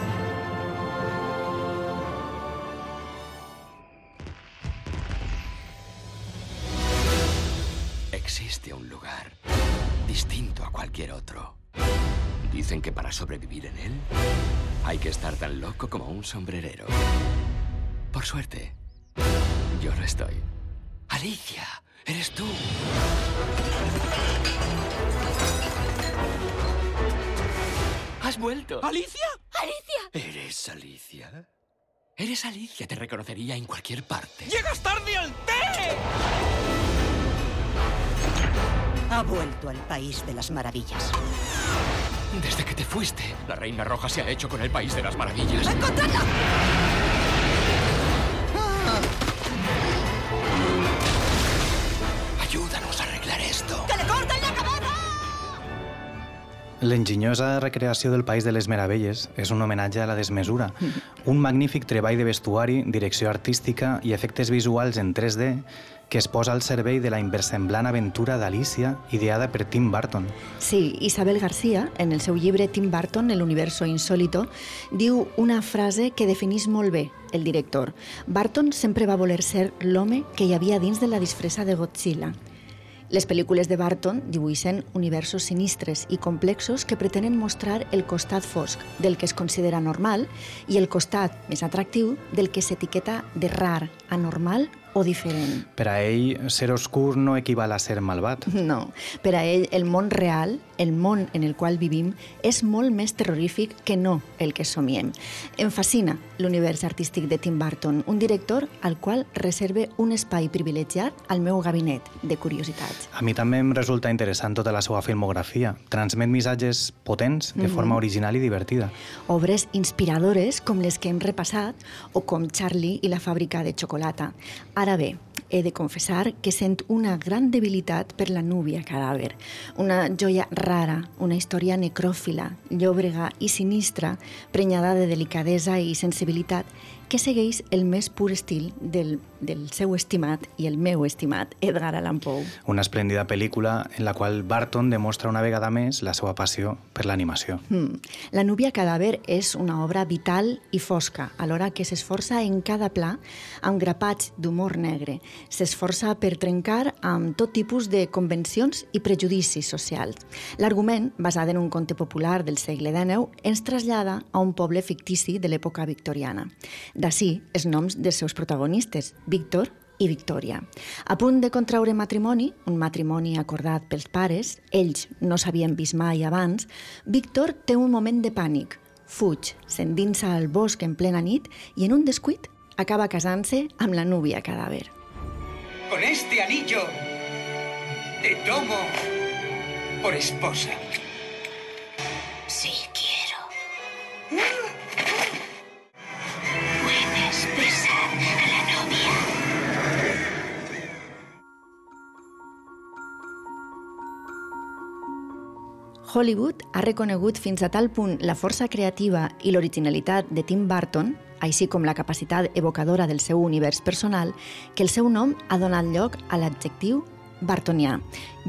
S13: cualquier otro. Dicen que para sobrevivir en él hay que estar tan loco como un sombrerero. Por suerte, yo lo estoy. Alicia, eres tú. ¿Has vuelto?
S10: ¿Alicia? ¡Alicia!
S13: ¿Eres Alicia? Eres Alicia, te reconocería en cualquier parte.
S16: ¡Llegas tarde al té!
S18: Ha vuelto al país de las maravillas.
S13: Desde que te fuiste, la Reina Roja se ha hecho con el País de las Maravillas.
S16: ¡Encontrarla!
S13: Ayúdanos a arreglar esto.
S16: ¡Que le corten la cabeza!
S15: L'enginyosa recreació del País de les Meravelles és un homenatge a la desmesura, un magnífic treball de vestuari, direcció artística i efectes visuals en 3D que es posa al servei de la inversemblant aventura d'Alicia ideada per Tim Burton.
S1: Sí, Isabel García, en el seu llibre Tim Burton, El universo insólito, diu una frase que definís molt bé el director. Burton sempre va voler ser l'home que hi havia dins de la disfressa de Godzilla. Les pel·lícules de Barton dibuixen universos sinistres i complexos que pretenen mostrar el costat fosc del que es considera normal i el costat més atractiu del que s'etiqueta de rar, anormal o diferent.
S15: Per a ell, ser oscur no equival a ser malvat.
S1: No, per a ell el món real, el món en el qual vivim, és molt més terrorífic que no el que somiem. Em fascina l'univers artístic de Tim Burton, un director al qual reserve un espai privilegiat al meu gabinet de curiositats.
S15: A mi també em resulta interessant tota la seva filmografia. Transmet missatges potents de
S1: Mhm.
S15: forma original i divertida.
S1: Obres inspiradores com les que hem repassat o com Charlie i la fàbrica de xocolata. Ara bé, he de confessar que sent una gran debilitat per la núvia cadàver. Una joia rara, una història necròfila, llòbrega i sinistra, prenyada de delicadesa i sensibilitat, que segueix el més pur estil del, del seu estimat i el meu estimat Edgar Allan Poe.
S15: Una esplèndida pel·lícula en la qual Barton demostra una vegada més la seva passió per l'animació.
S1: Hmm. La núvia cadàver és una obra vital i fosca, alhora que s'esforça en cada pla amb grapats d'humor negre. S'esforça per trencar amb tot tipus de convencions i prejudicis socials. L'argument, basat en un conte popular del segle XIX, ens trasllada a un poble fictici de l'època victoriana. D'ací els noms dels seus protagonistes, Víctor i Victòria. A punt de contraure matrimoni, un matrimoni acordat pels pares, ells no s'havien vist mai abans, Víctor té un moment de pànic. Fuig, s'endinsa al bosc en plena nit i en un descuit acaba casant-se amb la núvia cadàver.
S18: Con este anillo te tomo por esposa.
S16: Sí quiero.
S1: Hollywood ha reconegut fins a tal punt la força creativa i l'originalitat de Tim Burton, així com la capacitat evocadora del seu univers personal, que el seu nom ha donat lloc a l'adjectiu bartonià.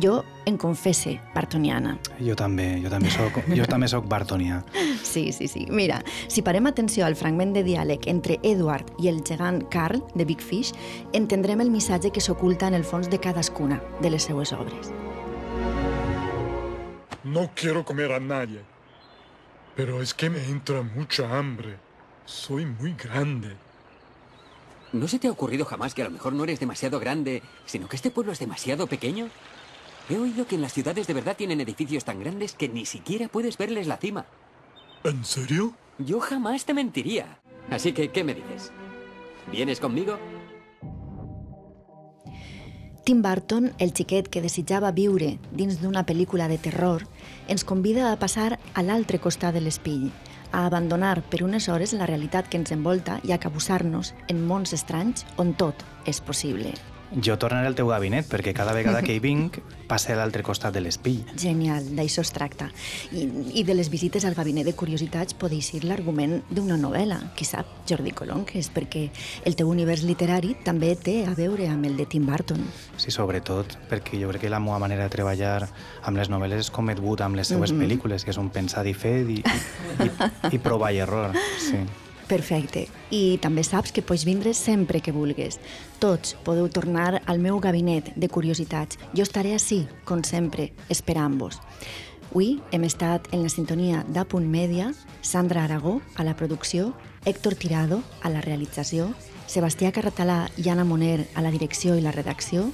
S1: Jo em confesse bartoniana.
S15: Jo també, jo també soc, jo també soc bartonià.
S1: Sí, sí, sí. Mira, si parem atenció al fragment de diàleg entre Edward i el gegant Carl de Big Fish, entendrem el missatge que s'oculta en el fons de cadascuna de les seues obres.
S19: No quiero comer a nadie. Pero es que me entra mucha hambre. Soy muy grande.
S20: ¿No se te ha ocurrido jamás que a lo mejor no eres demasiado grande, sino que este pueblo es demasiado pequeño? He oído que en las ciudades de verdad tienen edificios tan grandes que ni siquiera puedes verles la cima.
S19: ¿En serio?
S20: Yo jamás te mentiría. Así que, ¿qué me dices? ¿Vienes conmigo?
S1: Tim Burton, el xiquet que desitjava viure dins d'una pel·lícula de terror, ens convida a passar a l'altre costat de l'espill, a abandonar per unes hores la realitat que ens envolta i a cabussar-nos en mons estranys on tot és possible.
S15: Jo tornaré al teu gabinet perquè cada vegada que hi vinc passe a l'altre costat de l'espill.
S1: Genial, d'això es tracta. I, I de les visites al gabinet de curiositats pot eixir l'argument d'una novel·la, qui sap, Jordi Colom, que és perquè el teu univers literari també té a veure amb el de Tim Burton.
S15: Sí, sobretot perquè jo crec que la meva manera de treballar amb les novel·les és com Ed Wood amb les seues
S1: Mhm.
S15: pel·lícules, que és un pensar i fet i, i, i, i provar i error. Sí.
S1: Perfecte. I també saps que pots vindre sempre que vulgues. Tots podeu tornar al meu gabinet de curiositats. Jo estaré així, com sempre, esperant-vos. Avui hem estat en la sintonia d'Apunt Mèdia, Sandra Aragó a la producció, Héctor Tirado a la realització, Sebastià Carratalà i Anna Moner a la direcció i la redacció,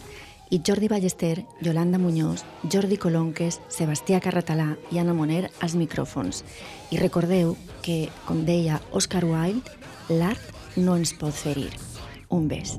S1: i Jordi Ballester, Yolanda Muñoz, Jordi Colonques, Sebastià Carratalà i Anna Moner als micròfons. I recordeu que, com deia Oscar Wilde, l'art no ens pot ferir. Un bes.